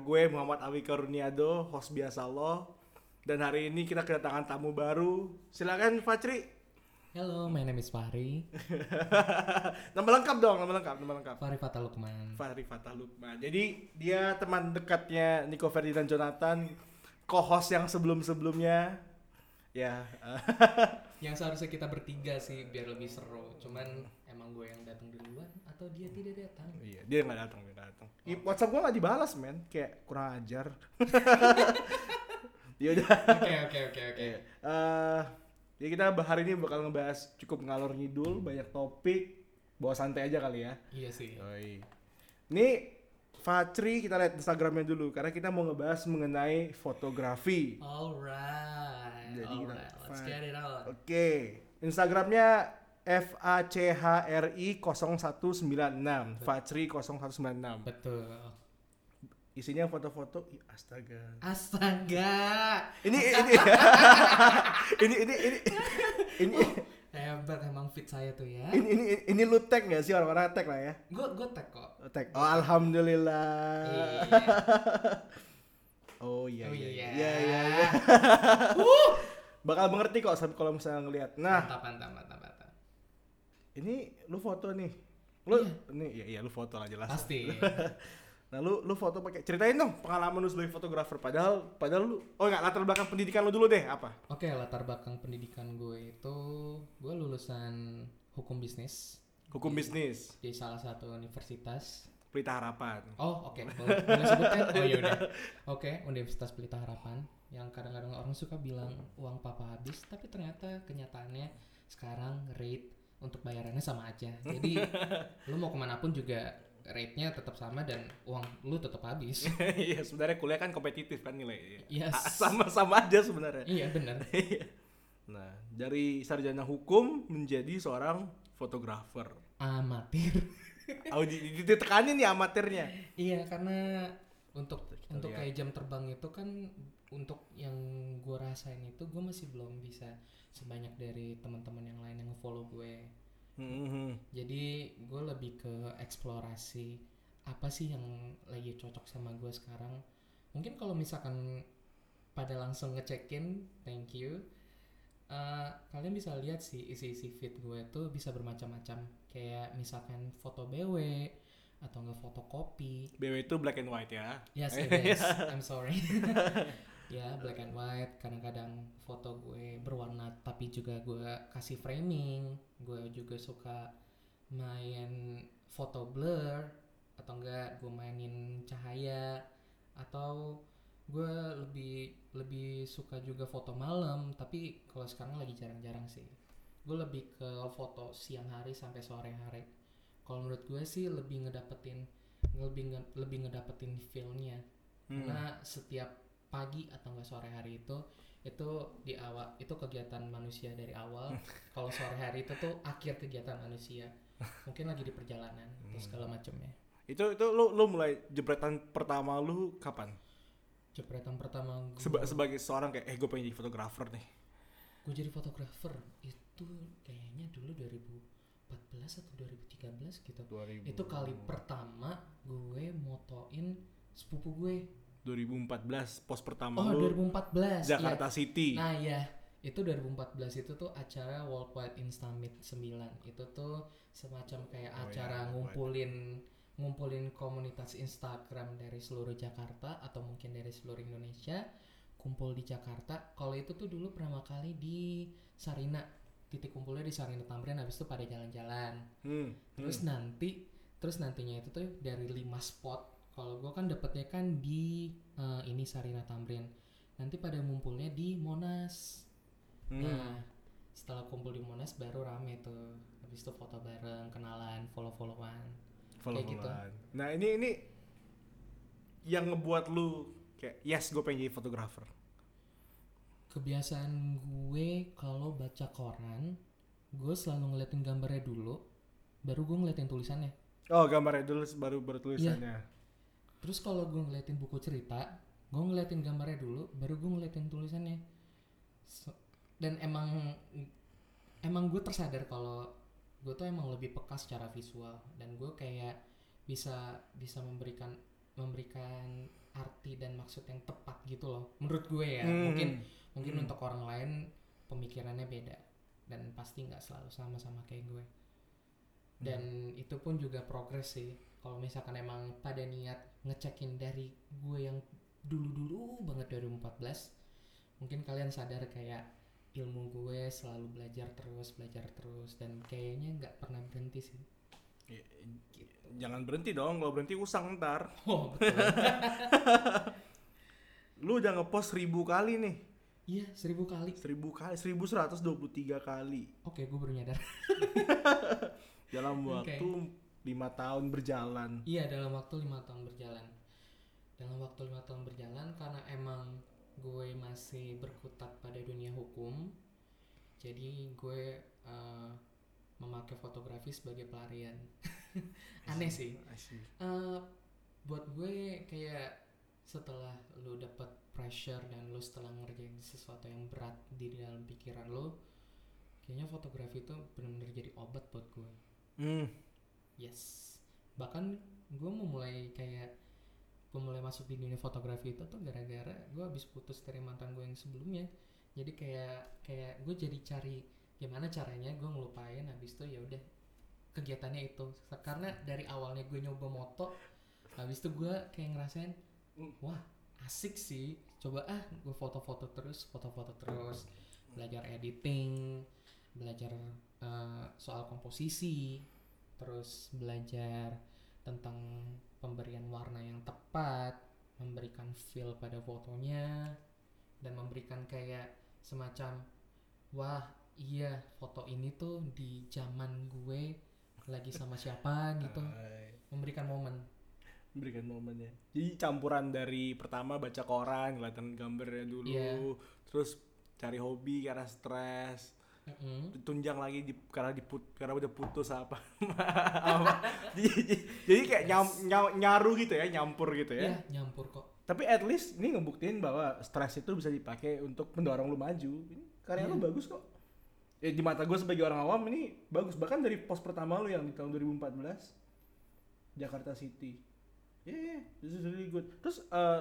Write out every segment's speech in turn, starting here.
gue Muhammad Awi Karuniado, host biasa lo. Dan hari ini kita kedatangan tamu baru. Silakan Fajri. Hello, my name is Fahri. nama lengkap dong, nama lengkap, nama lengkap. Fahri Fatalukman. Fahri Fatah Lukman. Jadi dia teman dekatnya Nico Ferdinand Jonathan, co-host yang sebelum-sebelumnya. Ya. Yang seharusnya kita bertiga sih biar lebih seru. Cuman emang gue yang datang duluan atau dia tidak datang? Iya, dia nggak datang, dia nggak datang. Ih, WhatsApp gua nggak dibalas, men. Kayak kurang ajar. ya udah. Oke, oke, oke, oke. Eh, ya kita hari ini bakal ngebahas cukup ngalor ngidul, banyak topik. Bawa santai aja kali ya. Iya sih. Yoi. Ini Fatri kita lihat Instagramnya dulu karena kita mau ngebahas mengenai fotografi. Alright. Jadi kita- Alright, let's get it on. Oke, Instagramnya F A C H R I 0196, Fatri 0196. Betul. Isinya foto-foto, astaga. Astaga. Ini ini ini ini ini ini Hebat emang fit saya tuh ya. ini ini, ini lu tag gak sih orang-orang tag lah ya? Gue gue tag kok. Tag. Oh, alhamdulillah. Iya. Oh iya Oh iya iya. iya iya. iya. Bakal mengerti kok kalau misalnya ngelihat. Nah, mantap, mantap, mantap. Ini lu foto nih. Lu Iya. ini iya iya lu foto lah jelas. Pasti. Nah, lu lu foto pakai ceritain dong pengalaman lu sebagai fotografer padahal padahal lu oh enggak latar belakang pendidikan lu dulu deh apa? Oke, latar belakang pendidikan gue itu gue lulusan hukum bisnis Hukum Di- bisnis, di salah satu universitas. Pelita Harapan. Oh, oke. Boleh, boleh sebutkan? Oh, iya udah. Oke, Universitas Pelita Harapan yang kadang-kadang orang suka bilang uang papa habis, tapi ternyata kenyataannya sekarang rate untuk bayarannya sama aja. Jadi lu mau ke mana pun juga rate-nya tetap sama dan uang lu tetap habis. Iya, sebenarnya kuliah kan kompetitif kan nilai. Yes. Sama-sama aja sebenarnya. iya benar. Nah, dari sarjana hukum menjadi seorang fotografer. Amatir. Oh, di- di- ditekanin nih amatirnya. Iya karena untuk Kita untuk lihat. kayak jam terbang itu kan untuk yang gue rasain itu gue masih belum bisa sebanyak dari teman-teman yang lain yang follow gue. Hmm, Jadi gue lebih ke eksplorasi apa sih yang lagi cocok sama gue sekarang. Mungkin kalau misalkan pada langsung ngecekin, thank you. Eh, kalian bisa lihat sih isi-isi feed gue tuh bisa bermacam-macam. Kayak misalkan foto BW atau enggak foto kopi. BW itu black and white ya. Yes, it is. I'm sorry. ya, black and white. Kadang-kadang foto gue berwarna, tapi juga gue kasih framing. Gue juga suka main foto blur, atau enggak gue mainin cahaya, atau gue lebih lebih suka juga foto malam. Tapi kalau sekarang lagi jarang-jarang sih. Gue lebih ke foto siang hari sampai sore hari. Kalau menurut gue sih lebih ngedapetin lebih nge- lebih ngedapetin feel-nya Hmm. karena setiap pagi atau enggak sore hari itu itu di awal itu kegiatan manusia dari awal. Kalau sore hari itu tuh akhir kegiatan manusia. Mungkin lagi di perjalanan atau segala macamnya Itu itu lu lu mulai jepretan pertama lu kapan? jepretan pertama gue Seba- sebagai seorang kayak eh gue pengen jadi fotografer nih. gue jadi fotografer. Itu kayaknya dulu 2014 atau 2013 gitu. 2000. itu kali pertama gue motoin sepupu gue 2014 pos pertama oh lu 2014 iya. Jakarta City. Nah ya, itu 2014 itu tuh acara Worldwide Instamit 9. Itu tuh semacam kayak Oh acara iya, ngumpulin ngumpulin komunitas Instagram dari seluruh Jakarta atau mungkin dari seluruh Indonesia kumpul di Jakarta. Kalau itu tuh dulu pertama kali di Sarina. Titik kumpulnya di Sarina Tamrin habis itu pada jalan-jalan. Hmm. Terus nanti terus nantinya itu tuh dari lima spot. Kalau gua kan dapetnya kan di eh, ini Sarina Tamrin. Nanti pada ngumpulnya di Monas. Hmm. Nah, setelah kumpul di Monas baru rame tuh. Habis itu foto bareng, kenalan, follow-followan. kayak gitu. Nah, ini ini yang ngebuat lu kayak yes gue pengen jadi fotografer. Kebiasaan gue kalau baca koran, gue selalu ngeliatin gambarnya dulu, baru gue ngeliatin tulisannya. Oh, gambarnya dulu baru baru tulisannya. Terus kalau gue ngeliatin buku cerita, gue ngeliatin gambarnya dulu, baru gue ngeliatin tulisannya. So- dan emang emang gue tersadar kalau gue tuh emang lebih peka secara visual dan gue kayak bisa bisa memberikan memberikan arti dan maksud yang tepat gitu loh menurut gue ya Hmm. mungkin mungkin Hmm. untuk orang lain pemikirannya beda dan pasti nggak selalu sama-sama kayak gue dan itu pun juga progres sih. Kalau misalkan emang pada niat ngecekin dari gue yang dulu-dulu banget 2014 mungkin kalian sadar kayak ilmu gue selalu belajar terus belajar terus dan kayaknya nggak pernah berhenti sih. Ya, Jangan berhenti dong, kalau berhenti usang ntar. oh betul. Lu udah ngepost seribu kali nih. iya seribu kali. Seribu kali, 1123 kali. oke gue baru nyadar Dalam waktu lima tahun berjalan. Iya dalam waktu lima tahun berjalan. Dalam waktu lima tahun berjalan karena emang gue masih berkutat pada dunia hukum, jadi gue eh, memakai fotografi sebagai pelarian. Aneh sih. Eh, buat gue kayak setelah lu dapat pressure dan lu setelah ngerjain sesuatu yang berat di dalam pikiran lu, kayaknya fotografi itu benar-benar jadi obat buat gue. Hmm. Yes. Bahkan gue mau mulai kayak gue mulai masuk di dunia fotografi itu tuh gara-gara gue habis putus dari mantan gue yang sebelumnya. Jadi kayak kayak gue jadi cari gimana caranya gue ngelupain habis itu ya udah kegiatannya itu. Karena dari awalnya gue nyoba moto, habis itu gue kayak ngerasain wah asik sih. Coba ah gue foto-foto terus, foto-foto terus, belajar editing, belajar eh, soal komposisi, terus belajar tentang pemberian warna yang tepat, memberikan feel pada fotonya, dan memberikan kayak semacam wah iya foto ini tuh di zaman gue lagi sama siapa gitu, memberikan momen. Berikan momennya. Jadi campuran dari pertama baca koran, ngeliatin gambarnya dulu, Iya. terus cari hobi karena stres, Mm-mm. tunjang lagi di, karena diput karena udah putus apa. Jadi, jadi- kayak nyam, nyam- nyaru gitu ya, nyampur gitu ya. Iya nyampur kok. Tapi at least ini ngebuktiin bahwa stres itu bisa dipakai untuk mendorong lu maju. Ini karya lu Iya. bagus kok. Ya di mata gue sebagai orang awam ini bagus. Bahkan dari post pertama lu yang di tahun 2014 Jakarta City. Yeah, this is really good. Terus eh,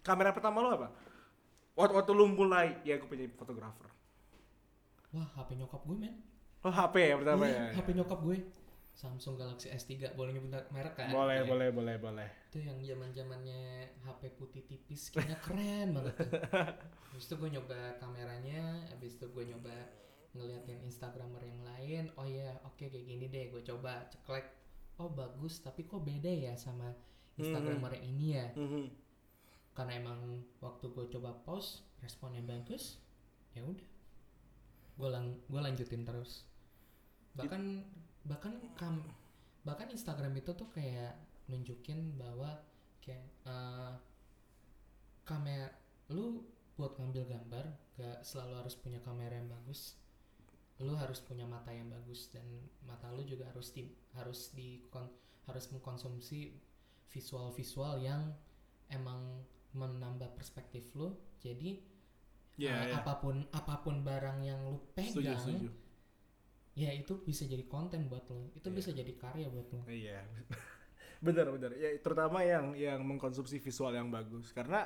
kamera pertama lu apa? Waktu, waktu lu mulai, ya gue punya fotografer. Wah HP nyokap gue men. Oh HP ya pertama Iya, ya. HP nyokap gue. Samsung Galaxy S3 boleh nyebut merek kan? Boleh, Iya. boleh, boleh, boleh. itu yang zaman zamannya HP putih tipis kayaknya keren banget tuh. Habis itu gue nyoba kameranya, habis itu gue nyoba ngeliatin instagramer yang lain. Oh ya, oke kayak gini deh, gue coba ceklek. Oh bagus, tapi kok beda ya sama instagramer yang ini ya? Mhm. Karena emang waktu gue coba post responnya bagus, ya udah, gue lang gue lanjutin terus. Bahkan bahkan kam bahkan Instagram itu tuh kayak nunjukin bahwa kayak eh, kamera lu buat ngambil gambar gak selalu harus punya kamera yang bagus lu harus punya mata yang bagus dan mata lu juga harus di harus di kon- harus mengkonsumsi visual-visual yang emang menambah perspektif lu jadi Iya, eh, iya. apa pun apa pun barang yang lu Setuju, pegang setuju. ya itu bisa jadi konten buat lo itu Iya. bisa jadi karya buat lo Iya. bener bener. Ya terutama yang yang mengkonsumsi visual yang bagus karena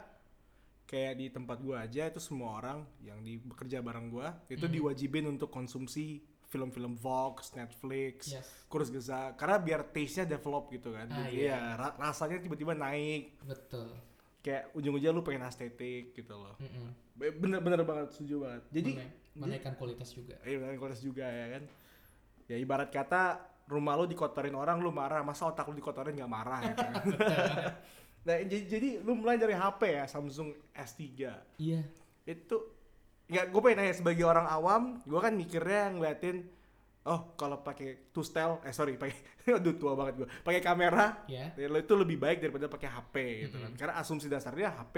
kayak di tempat gua aja itu semua orang yang di bekerja bareng gua itu Mhm. diwajibin untuk konsumsi film-film Vox, Netflix, yes Kurs Geza karena biar taste-nya develop gitu kan. Ah, Jadi iya. ya ra- rasanya tiba-tiba naik betul kayak ujung-ujungnya lu pengen estetik gitu loh. Bener-bener banget setuju banget. Jadi Menai- menaikkan kualitas juga Iya, dengan kualitas juga ya kan. Ya ibarat kata rumah lu dikotorin orang lu marah, masa otak lu dikotorin nggak marah ya kan? nah jadi, jadi lu mulai dari HP ya Samsung S3 iya itu nggak gue pengen nanya sebagai orang awam gue kan mikirnya ngeliatin oh kalau pakai two style eh sorry pakai aduh tua banget gue pakai kamera ya. ya, itu lebih baik daripada pakai HP gitu kan. Mm-mm. karena asumsi dasarnya HP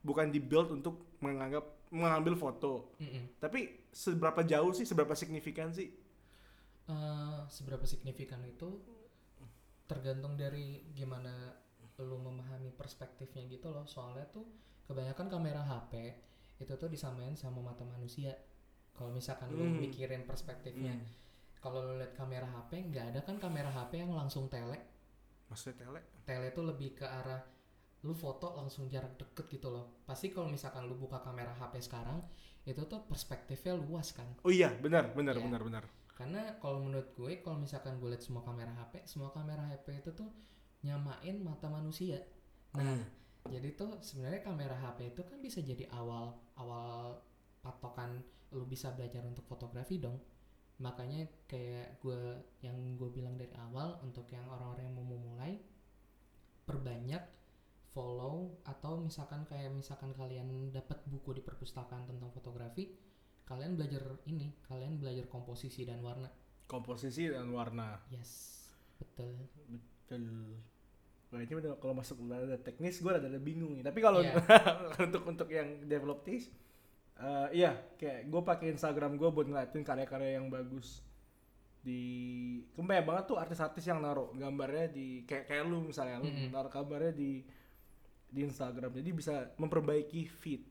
bukan dibuild untuk menganggap mengambil foto. Mm-mm. tapi seberapa jauh sih seberapa signifikan sih? Eh, seberapa signifikan itu tergantung dari gimana lu memahami perspektifnya gitu loh. Soalnya tuh kebanyakan kamera HP itu tuh disamain sama mata manusia. Kalau misalkan lu Hmm. mikirin perspektifnya kalau lu lihat kamera HP nggak ada kan kamera HP yang langsung tele maksudnya tele tele itu lebih ke arah lu foto langsung jarak deket gitu loh pasti kalau misalkan lu buka kamera HP sekarang itu tuh perspektifnya luas kan Oh iya, benar, benar, Iya. benar, benar. karena kalau menurut gue kalau misalkan gue lihat semua kamera HP semua kamera HP itu tuh nyamain mata manusia nah Hmm. jadi tuh sebenarnya kamera HP itu kan bisa jadi awal awal patokan lu bisa belajar untuk fotografi dong makanya kayak gue yang gue bilang dari awal untuk yang orang-orang yang mau memulai perbanyak follow atau misalkan kayak misalkan kalian dapat buku di perpustakaan tentang fotografi kalian belajar ini kalian belajar komposisi dan warna Komposisi dan warna. yes betul Betul. Udah kalau masuk ada teknis gue ada bingung nih. Tapi kalau Iya. untuk untuk yang develop taste eh, iya kayak gue pakai Instagram gue buat ngeliatin karya-karya yang bagus di kebanyakan banget tuh artis-artis yang naruh gambarnya di kayak kayak lu misalnya lu Mm-mm. naruh gambarnya di di Instagram jadi bisa memperbaiki feed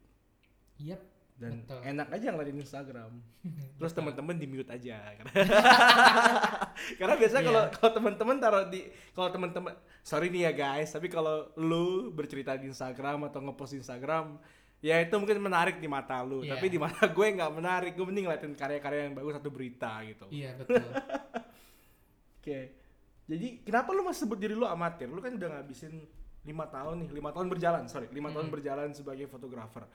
yep dan Betul. enak aja ngeliatin Instagram terus teman-teman di mute aja karena biasanya Iya. kalau kalau teman-teman taruh di kalau teman-teman sorry nih ya guys tapi kalau lu bercerita di Instagram atau ngepost di Instagram ya itu mungkin menarik di mata lu Iya. tapi di mata gue nggak menarik. Gue mending ngeliatin karya-karya yang bagus atau berita gitu. Iya betul. Oke. Jadi kenapa lu masih sebut diri lu amatir? Lu kan udah ngabisin lima tahun nih lima tahun berjalan sorry. Lima tahun Hmm. berjalan sebagai fotografer.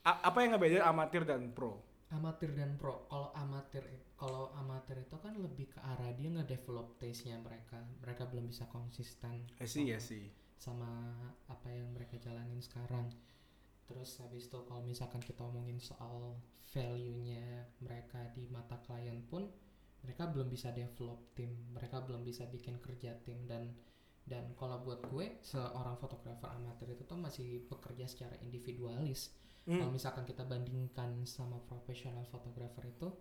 A- apa yang ngebedain amatir dan pro? Amatir dan pro. Kalau amatir kalau amatir itu kan lebih ke arah dia ngedevelop taste-nya mereka. Mereka belum bisa konsisten I see, I sama- see. sama apa yang mereka jalanin sekarang terus habis itu kalau misalkan kita omongin soal value-nya mereka di mata klien pun mereka belum bisa develop tim mereka belum bisa bikin kerja tim. Dan dan kalau buat gue seorang fotografer amatir itu tuh masih bekerja secara individualis. Hmm. kalau misalkan kita bandingkan sama profesional fotografer itu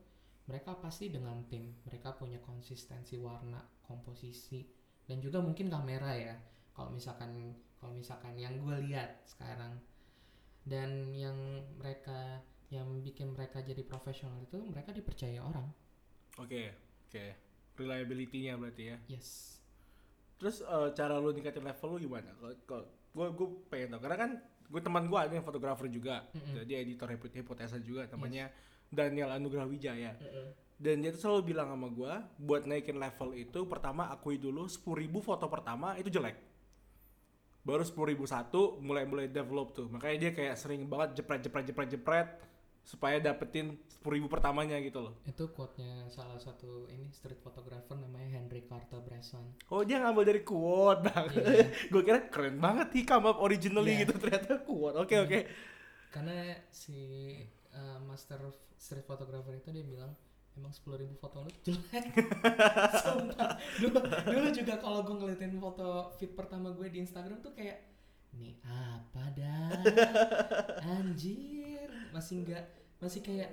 mereka pasti dengan tim. Mereka punya konsistensi warna komposisi dan juga mungkin kamera ya. Kalau misalkan kalau misalkan yang gue lihat sekarang dan yang mereka yang bikin mereka jadi profesional itu mereka dipercaya orang Oke, oke. Reliability-nya berarti ya. yes Terus eh, cara lu ningkatin level lu gimana? Kalau gue gue pengen tau karena kan gue teman gue ada yang fotografer juga, Mm-mm. jadi editor Hipot- hipotesa juga namanya Daniel Anugrah Wijaya. Mm-mm. Dan dia tuh selalu bilang sama gue, buat naikin level itu pertama akui dulu 10.000 foto pertama itu jelek. Baru 10.000 satu mulai mulai develop tuh. Makanya dia kayak sering banget jepret jepret jepret jepret supaya dapetin 10.000 pertamanya gitu loh. itu quote-nya salah satu ini street photographer namanya Henry Carter Bresson Oh dia ngambil dari quote bang. Iya. gue kira keren banget sih come up originally Iya. gitu ternyata quote. Oke oke. karena si uh, master street photographer itu dia bilang emang 10.000 foto lu jelek Sumpah. dulu, dulu juga kalau gue ngeliatin foto feed pertama gue di Instagram tuh kayak nih apa dah anjir masih nggak masih kayak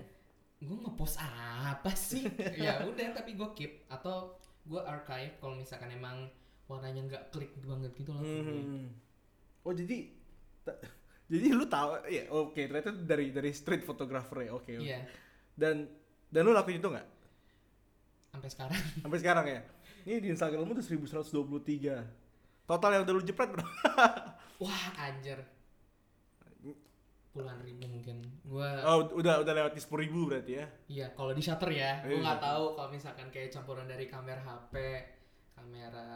gue ngepost apa sih ya udah tapi gue keep atau gue archive kalau misalkan emang warnanya nggak klik banget gitu loh. Hmm. Oh jadi jadi lu tahu ya oke ternyata dari dari street photographer ya oke. oke. iya Dan dan lu lakuin itu nggak sampai sekarang sampai sekarang ya? Ini di Instagram lu tuh 1123. Total yang udah lu jepret berapa? Wah anjir Puluhan ribu mungkin Gua Oh udah udah lewat di 10.000 berarti ya? Iya kalau di shutter ya Gue Iya. nggak tahu kalau misalkan kayak campuran dari kamera HP Kamera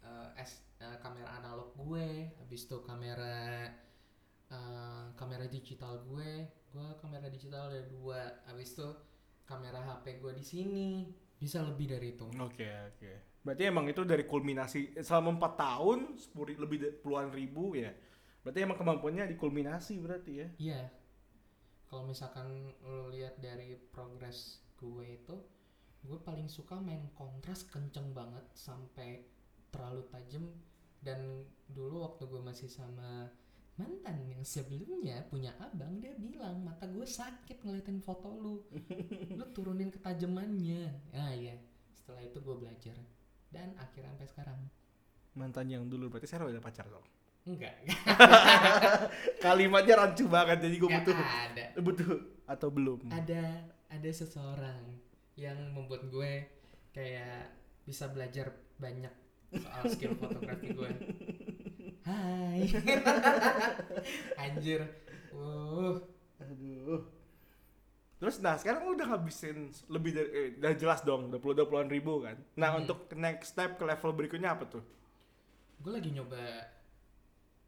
eh, S, eh, Kamera analog gue Habis itu kamera eh, Kamera digital gue Gue kamera digital ada dua Habis itu kamera HP gue di sini Bisa lebih dari itu Oke oke. Berarti emang itu dari kulminasi selama 4 tahun 10 lebih dari puluhan ribu ya. Berarti emang kemampuannya dikulminasi berarti ya? Iya. Kalau misalkan lo lihat dari progres gue itu, gue paling suka main kontras kenceng banget sampai terlalu tajam dan dulu waktu gue masih sama mantan yang sebelumnya punya abang dia bilang mata gue sakit ngeliatin foto lu. Lu turunin ketajamannya. Ah iya. Setelah itu gue belajar. Dan akhirnya sampai sekarang. Mantan yang dulu berarti saya udah pacar dong. enggak. Kalimatnya rancu banget jadi gue butuh ada. butuh atau belum? ada ada seseorang yang membuat gue kayak bisa belajar banyak soal skill fotografi gue hai anjir uh Aduh. Terus nah sekarang udah ngabisin lebih dari eh, udah jelas dong 20 20-an ribu kan. Nah, Hmm. untuk next step ke level berikutnya apa tuh? gue lagi nyoba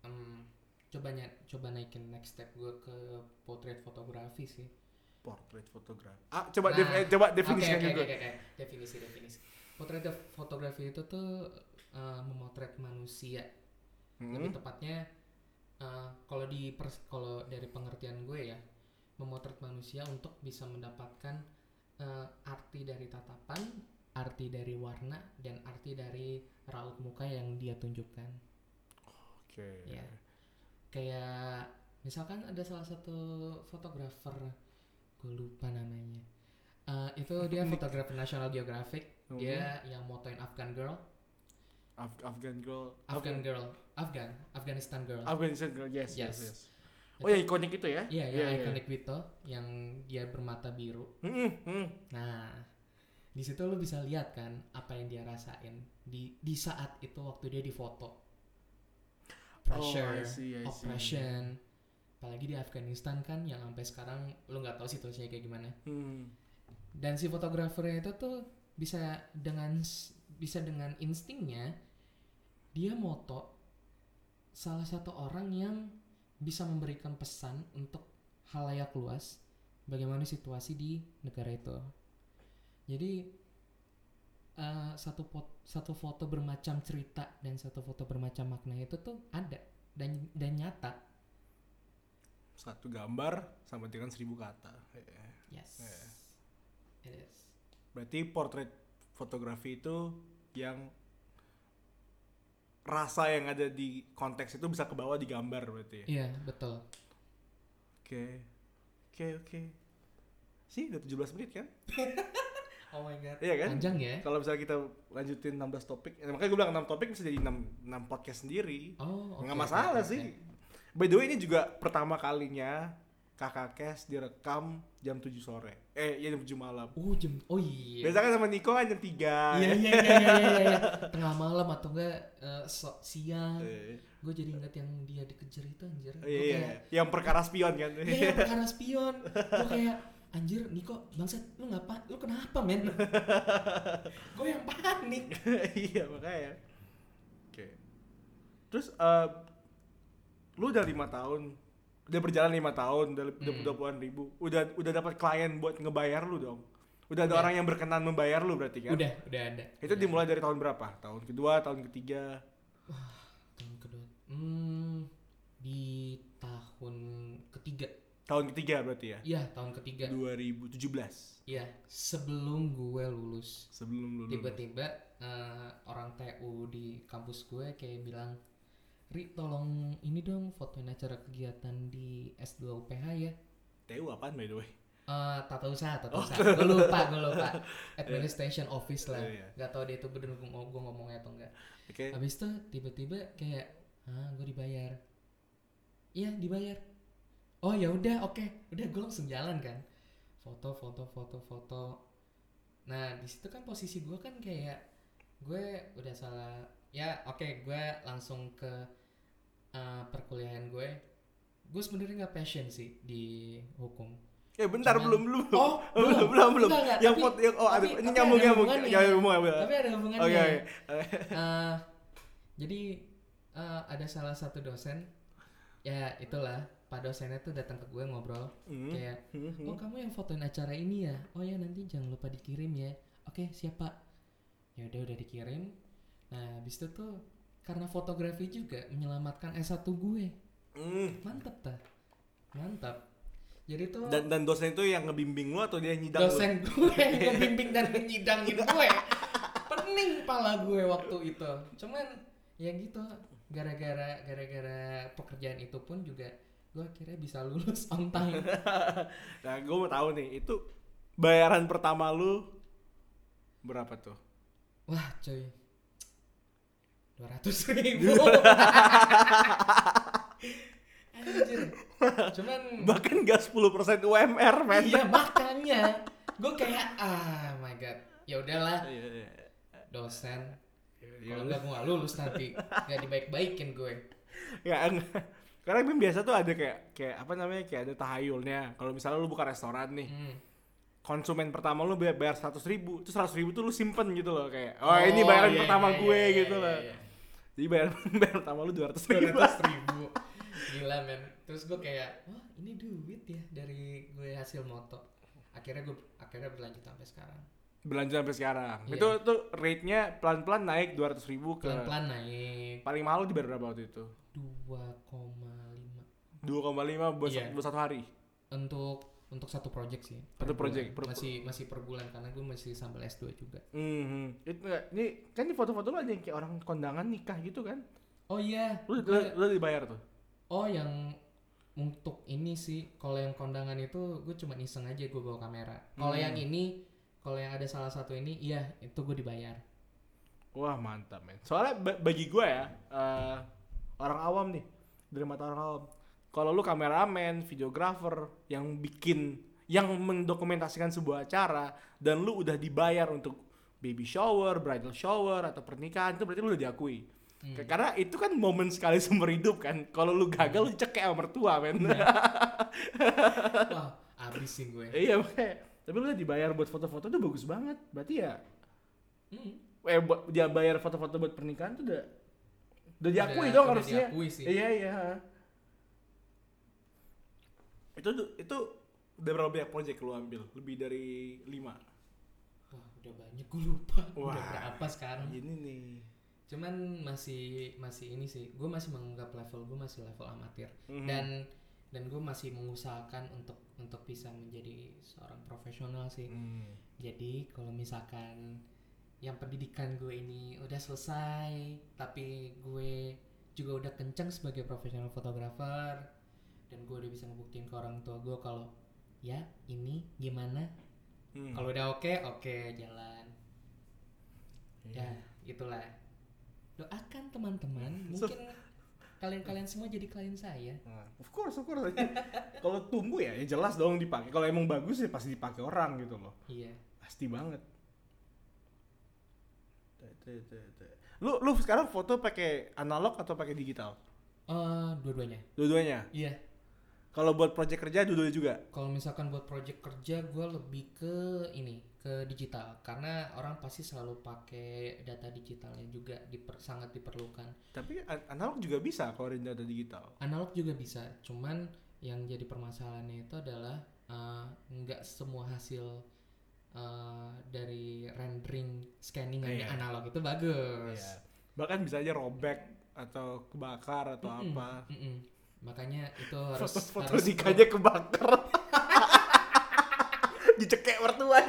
em, coba ny- coba naikin next step gue ke potret fotografi sih Portrait fotografi. Ah, coba Nah, def- eh, coba definisikan Oke, oke, juga. oke, oke. definisi definisi potret fotografi itu tuh eh, memotret manusia lebih Hmm. tepatnya eh, kalau di kalau dari pengertian gue ya memotret manusia untuk bisa mendapatkan eh, arti dari tatapan arti dari warna dan arti dari raut muka yang dia tunjukkan Oke. ya kayak misalkan ada salah satu fotografer gue lupa namanya Eh, itu dia fotografer National Geographic Hmm. dia yang motoin Afghan girl Af- Afghan girl. Afghan girl Afghan Afghanistan girl Afghanistan girl. Yes, yes, Yes. yes. Oh ya ikonik itu ya? Iya, Iya, yang iya. iconic Vito yang dia bermata biru. Hmm, hmm. Nah, di situ lu bisa lihat kan apa yang dia rasain di di saat itu waktu dia difoto. Pressure, Oh, I see, I see. oppression. Apalagi di Afghanistan kan yang sampai sekarang lu nggak tahu situasinya kayak gimana. Hmm. Dan si fotografernya itu tuh bisa dengan bisa dengan instingnya dia moto salah satu orang yang bisa memberikan pesan untuk halayak luas bagaimana situasi di negara itu. Jadi eh, satu pot- satu foto bermacam cerita dan satu foto bermacam makna itu tuh ada dan dan nyata. Satu gambar sama dengan seribu kata. Yes. Eh. It is. Berarti portrait fotografi itu yang rasa yang ada di konteks itu bisa kebawa di gambar berarti ya. Iya, betul. Oke. Oke, oke. Sih, udah 17 menit kan? Oh my god. Iya kan? Panjang ya? Kalau misalnya kita lanjutin 16 topik, ya makanya gue bilang 6 topik bisa jadi 6, 6 podcast sendiri. Oh, oke, Nggak masalah oke, sih. By the way ini juga pertama kalinya kakak Kes direkam jam 7 sore. Eh, ya jam 7 malam. Oh, jam Oh iya. Biasa kan sama Niko kan jam 3. Iya iya iya iya iya iya. Tengah malam atau enggak eh, so- siang. Eh, Gue jadi inget yang dia dikejar itu anjir. Gua Iya, iya. kayak, Yang perkara spion kan. Iya, iya, perkara spion. Gue kayak anjir Niko bangsat lu ngapa lu kenapa men gue yang panik iya makanya oke terus eh lu udah lima tahun udah berjalan lima tahun udah Hmm. udah puluhan ribu. Udah udah dapat klien buat ngebayar lu dong. Udah ada Udah. orang yang berkenan membayar lu berarti kan? Udah udah ada. Itu Udah dimulai dari tahun berapa? Tahun kedua tahun ketiga? Tahun kedua. Hmm di tahun ketiga. Tahun ketiga berarti ya? Iya tahun ketiga. 2017 iya sebelum gue lulus. Sebelum lu lulus. tiba-tiba eh, orang TU di kampus gue kayak bilang Ri tolong ini dong fotoin acara kegiatan di S2 UPH ya TU apaan by the way Eh, tata usaha, tata usaha. Gue lupa, gue lupa. Administration office lah. Iya, iya. Gak tau dia itu bener gue ngomongnya atau enggak. oke Habis itu tiba-tiba kayak, ah gue dibayar. Iya dibayar. Oh ya udah, oke. Udah gue langsung jalan kan. Foto, foto, foto, foto. Nah di situ kan posisi gue kan kayak gue udah salah. Ya oke, gue langsung ke eh, perkuliahan gue. Gue sebenarnya nggak passion sih di hukum. Eh bentar Cuman- belum belum. Oh, belum belum. belum belum. Enggak, enggak, yang tapi- pot yang oh ada tapi- ini tapi nyambung ada nyambung. Ya nyambung nyambung. Tapi ada hubungannya. Oke oke. Eh, jadi eh, ada salah satu dosen, ya itulah, pak dosennya tuh datang ke gue ngobrol, Hmm. kayak, Hmm, hmm. oh kamu yang fotoin acara ini ya, oh ya nanti jangan lupa dikirim ya, oke siapa? Ya udah udah dikirim. Nah habis itu tuh karena fotografi juga menyelamatkan S1 gue, Hmm. mantap ta, mantap. Jadi tuh Dan dan dosen itu yang ngebimbing lu atau dia yang nyidang lu? dosen gue yang ngebimbing dan nyidangin gue pening pala gue waktu itu cuman ya gitu gara-gara gara-gara pekerjaan itu pun juga gue akhirnya bisa lulus on time Nah, gue mau tahu nih, itu bayaran pertama lu berapa tuh? wah coy dua ratus ribu anjir cuman Bahkan gak 10% UMR, men. iya makanya gue kayak ah my god ya udahlah Iya, iya. dosen Ya Kalau enggak gue gak lulus nanti Gak dibaik-baikin gue Ya enggak. Karena kan biasa tuh ada kayak kayak apa namanya kayak ada tahayulnya. Kalau misalnya lu buka restoran nih, Hmm. konsumen pertama lu bayar seratus ribu, terus seratus ribu tuh lu simpen gitu loh kayak, oh, ini bayaran iya, pertama iya, gue iya, gitu iya, loh. iya. Jadi bayar bayar pertama lu dua ratus ribu. 200 ribu gila men terus gue kayak wah ini duit ya dari gue hasil moto akhirnya gue akhirnya berlanjut sampai sekarang Berlanjut sampai sekarang. Iya. Itu tuh rate-nya pelan-pelan naik dua ratus ribu ke pelan pelan naik paling mahal di berapa waktu itu? 2,5 2,5 buat, Iya. buat satu hari. untuk untuk satu project sih Satu Per project, bulan. per- masih masih per bulan karena gue masih sambil S2 juga Mhm. Itu nggak- ini kan ini foto-foto lu aja yang kayak orang kondangan nikah gitu kan? oh iya Lu, gue- lu dibayar tuh. oh yang untuk ini sih kalau yang kondangan itu gue cuma iseng aja gue bawa kamera kalau Hmm. yang ini kalau yang ada salah satu ini iya itu gue dibayar Wah mantap men. Soalnya ba- bagi gue ya eh, orang awam nih dari mata orang awam. Kalau lu kameramen, videografer yang bikin yang mendokumentasikan sebuah acara dan lu udah dibayar untuk baby shower, bridal shower atau pernikahan itu berarti lu udah diakui. Hmm. Karena itu kan momen sekali seumur hidup kan. Kalau lu gagal lu cekek sama mertua men. wah abis sih gue iya makanya. Tapi lu udah dibayar buat foto-foto tuh bagus banget. Berarti ya Hmm. eh buat dia bayar foto-foto buat pernikahan tuh udah udah diakui Udah- dong udah harusnya. diakui sih. Iya iya. Itu itu udah berapa banyak project lu ambil? Lebih dari lima. Wah, udah banyak gue lupa. Wah. Udah berapa sekarang? Ini nih. Cuman masih masih ini sih. Gue masih menganggap level gue masih level amatir. Mhm. Dan dan gue masih mengusahakan untuk untuk bisa menjadi seorang profesional sih. Hmm. Jadi kalau misalkan yang pendidikan gue ini udah selesai, tapi gue juga udah kencang sebagai profesional fotografer dan gue udah bisa ngebuktiin ke orang tua gue kalau ya ini gimana Hmm. kalau udah oke oke jalan Iya. ya itulah doakan teman-teman mungkin kalian-kalian semua jadi klien saya Nah, of course, of course. Kalau tumbuh ya, ya jelas dong dipakai. Kalau emang bagus ya pasti dipakai orang gitu loh. iya Pasti banget. Lu lu sekarang foto pakai analog atau pakai digital? Eh, dua-duanya Dua-duanya. iya Kalau buat project kerja dua-duanya juga. kalau misalkan buat project kerja gue lebih ke ini ke digital karena orang pasti selalu pakai data digitalnya juga diper, sangat diperlukan Tapi an- analog juga bisa kalau ada digital. analog juga bisa cuman yang jadi permasalahannya itu adalah eh, nggak semua hasil eh, dari rendering scanning Iya. analog itu bagus Iya. Bahkan bisa aja robek atau kebakar atau Mm-mm, apa. mm-mm. Makanya itu harus Foto-foto harus nikahnya kebakar. Dicekek mertua.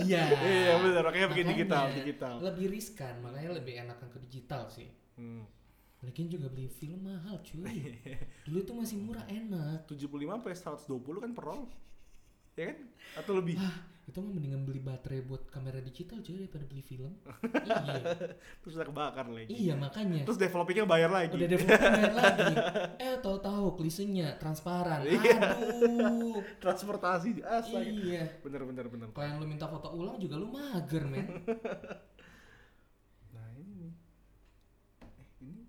iya Iya benar, makanya Makanya digital, digital. lebih riskan makanya lebih enakan ke digital sih Hmm. Lagian juga beli film mahal cuy Dulu tuh masih murah enak 75 sampai 120 kan per roll. Ya kan? Atau lebih. Itu mah mendingan beli baterai buat kamera digital cuy daripada beli film Iya Terus udah kebakar lagi. Iya makanya Terus developingnya bayar lagi. Udah developer bayar lagi Eh tahu-tahu klisenya transparan Iya. Aduh Transportasi astaga. Iya Bener bener bener. Kalau yang lu minta foto ulang juga lu mager men Nah ini. Eh ini.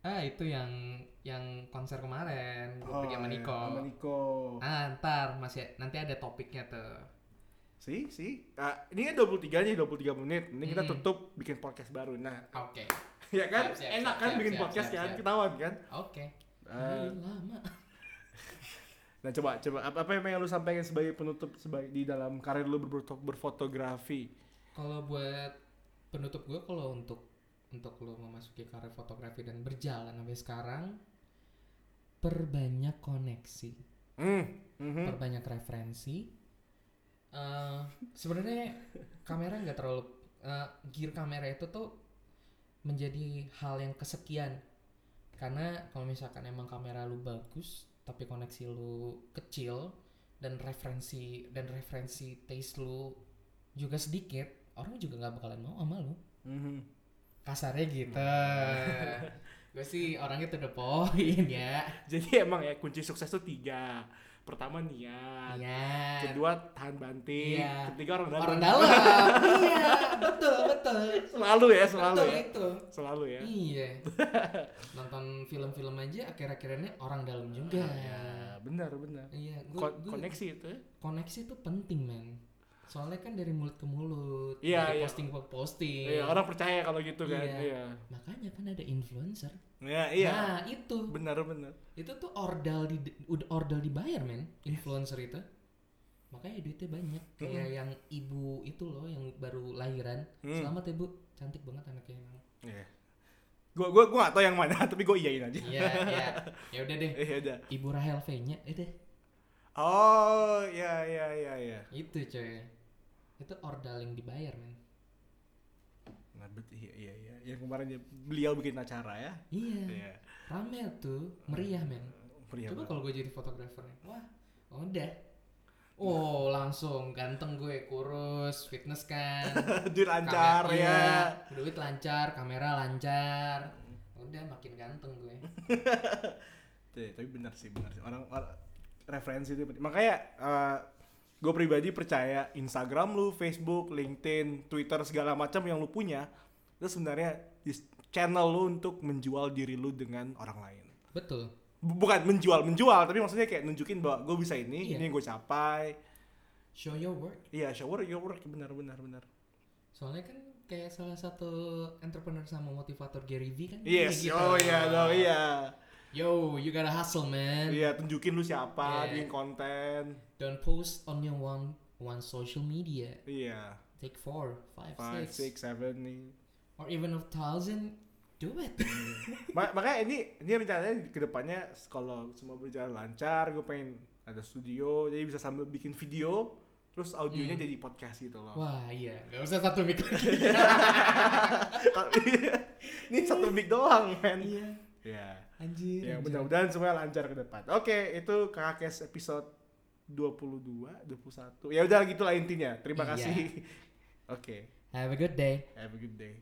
Ah itu yang yang konser kemarin gue pergi sama iya, Niko Sama Niko. Ah ntar masih nanti ada topiknya tuh Sih, sih. Nah, ini kan 23 nih, 23 menit. Ini kita Hmm. tutup bikin podcast baru. Nah, Oke ya kan? Siap, siap, Enak siap, kan siap, bikin siap, podcast siap, kan? siap. Ketahuan kan? Oke Eh, Ih, lama nah coba coba apa, apa yang pengen lu sampaikan sebagai penutup sebagai di dalam karir lu berfoto, berfotografi? Kalau buat penutup gue kalau untuk untuk lo memasuki karir fotografi dan berjalan sampai sekarang perbanyak koneksi, Hmm. mhm. perbanyak referensi. Eh, Sebenarnya kamera nggak terlalu eh, gear kamera itu tuh menjadi hal yang kesekian karena kalau misalkan emang kamera lu bagus tapi koneksi lu kecil dan referensi dan referensi taste lu juga sedikit orang juga nggak bakalan mau sama lu Mhm. kasarnya gitu gue sih orangnya to the point ya Jadi emang ya kunci sukses tuh tiga. Pertama niat Iya. kedua tahan banting Iya. ketiga orang dalam Orang dalam. iya, betul, betul. selalu ya selalu betul ya itu. selalu ya Iya. Nonton film-film aja akhir-akhirnya orang dalam juga. ya benar benar Iya, gua, Ko- gua- koneksi itu ya. koneksi itu penting, men. Soalnya kan dari mulut ke mulut, Iya, dari iya. posting ke posting. Iya, orang percaya kalau gitu kan Iya. iya Makanya kan ada influencer. iya iya Nah, itu. benar benar Itu tuh ordal di ordal dibayar, men. Influencer itu. Makanya duitnya banyak. Kayak yang ibu itu loh yang baru lahiran. Hmm. Selamat ya, Bu. Cantik banget anaknya emang. iya gua gua gua gak tau yang mana tapi gua iyain aja Iya, iya. Ya udah deh. iya udah Ibu Rahel V-nya itu oh iya iya iya iya itu coy. Itu ordal yang dibayar, men. Nah, bet, iya iya iya yang kemarin dia- beliau bikin acara ya Iya. iya Rame tuh, meriah, men. Pria Coba banget. kalau gue jadi fotografernya. Wah, udah. Oh, langsung ganteng gue, kurus, fitness kan. duit lancar Kamera- ya iya, duit lancar, kamera lancar. Udah makin ganteng gue. Tuh, tapi benar sih benar sih orang, orang referensi itu makanya gue pribadi percaya Instagram lu, Facebook, LinkedIn, Twitter segala macam yang lu punya itu sebenarnya channel lu untuk menjual diri lu dengan orang lain. Betul. Bu- Bukan menjual menjual, tapi maksudnya kayak nunjukin bahwa gue bisa ini, Iya. ini yang gue capai. Show your work. Iya, show work, your work, benar benar benar. Soalnya kan kayak salah satu entrepreneur sama motivator Gary Vee kan. Yes, kayak gitu. oh iya, oh iya. Yo, you gotta hustle, man. Iya, tunjukin lu siapa, Yeah. bikin konten. Don't post on your one one social media. Iya, Take four, five, five, six, six, seven nih. or even a thousand. Do it. Ma- makanya ini ini rencananya ke depannya kalau semua berjalan lancar gue pengen ada studio jadi bisa sambil bikin video terus audionya Hmm. jadi podcast gitu loh Wah iya, gak usah satu mic lagi. ini satu mic doang men iya, ya anjir. ya mudah-mudahan semuanya lancar ke depan oke itu kakakes episode 22 21 ya udah gitulah intinya terima Iya. kasih oke Have a good day. have a good day